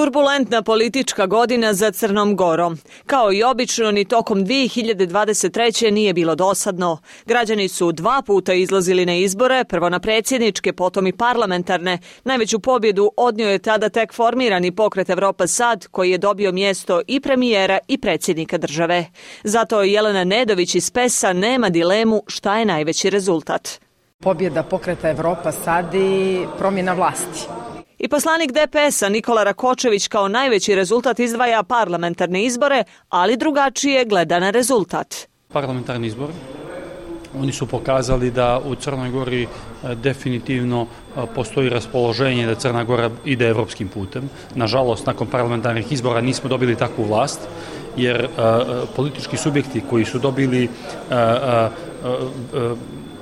Turbulentna politička godina za Crnom Gorom. Kao i obično, ni tokom 2023. nije bilo dosadno. Građani su dva puta izlazili na izbore, prvo na predsjedničke, potom i parlamentarne. Najveću pobjedu odnio je tada tek formirani pokret Evropa Sad, koji je dobio mjesto i premijera i predsjednika države. Zato Jelena Nedović iz PESA nema dilemu šta je najveći rezultat. Pobjeda pokreta Evropa Sad i promjena vlasti. I poslanik DPS-a Nikola Rakočević kao najveći rezultat izdvaja parlamentarne izbore, ali drugačije gleda na rezultat. Parlamentarni izbor, oni su pokazali da u Crnoj Gori e, definitivno e, postoji raspoloženje da Crna Gora ide evropskim putem. Nažalost, nakon parlamentarnih izbora nismo dobili takvu vlast, jer e, politički subjekti koji su dobili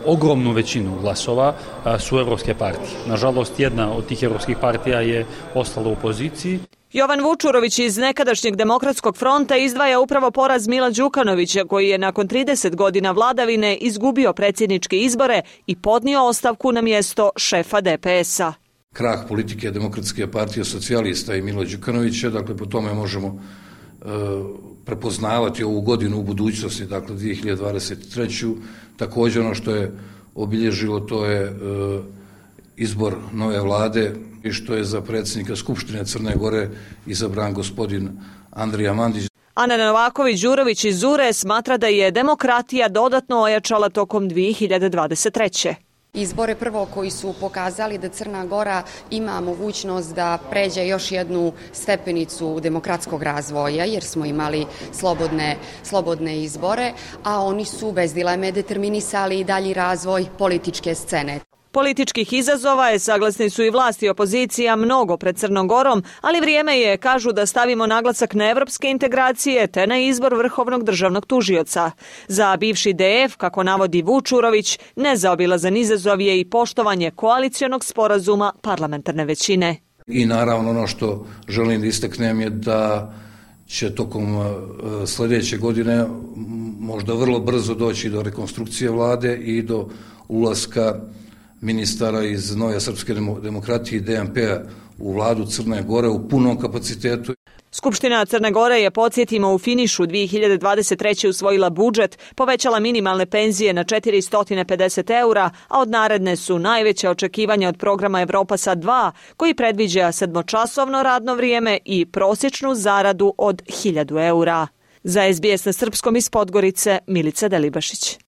ogromnu većinu glasova su evropske partije. Nažalost, jedna od tih evropskih partija je ostala u poziciji. Jovan Vučurović iz nekadašnjeg demokratskog fronta izdvaja upravo poraz Mila Đukanovića koji je nakon 30 godina vladavine izgubio predsjedničke izbore i podnio ostavku na mjesto šefa DPS-a. Krah politike demokratske partije socijalista i Mila Đukanovića, dakle po tome možemo prepoznavati ovu godinu u budućnosti, dakle 2023. Također ono što je obilježilo to je e, izbor nove vlade i što je za predsjednika Skupštine Crne Gore izabran gospodin Andrija Mandić. Ana Novaković-Đurović iz Zure smatra da je demokratija dodatno ojačala tokom 2023 izbore prvo koji su pokazali da Crna Gora ima mogućnost da pređe još jednu stepenicu demokratskog razvoja jer smo imali slobodne, slobodne izbore, a oni su bez dileme determinisali dalji razvoj političke scene. Političkih izazova je, saglasni su i vlasti i opozicija, mnogo pred Crnom Gorom, ali vrijeme je, kažu, da stavimo naglasak na evropske integracije te na izbor vrhovnog državnog tužioca. Za bivši DF, kako navodi Vučurović, nezaobilazan izazov je i poštovanje koalicijonog sporazuma parlamentarne većine. I naravno ono što želim da istaknem je da će tokom e, sljedeće godine možda vrlo brzo doći do rekonstrukcije vlade i do ulaska ministara iz Noja Srpske demokratije i DNP-a u vladu Crne Gore u punom kapacitetu. Skupština Crne Gore je, podsjetimo, u finišu 2023. usvojila budžet, povećala minimalne penzije na 450 eura, a od naredne su najveće očekivanja od programa Evropa sa 2, koji predviđa sedmočasovno radno vrijeme i prosječnu zaradu od 1000 eura. Za SBS na Srpskom iz Podgorice, Milica Delibašić.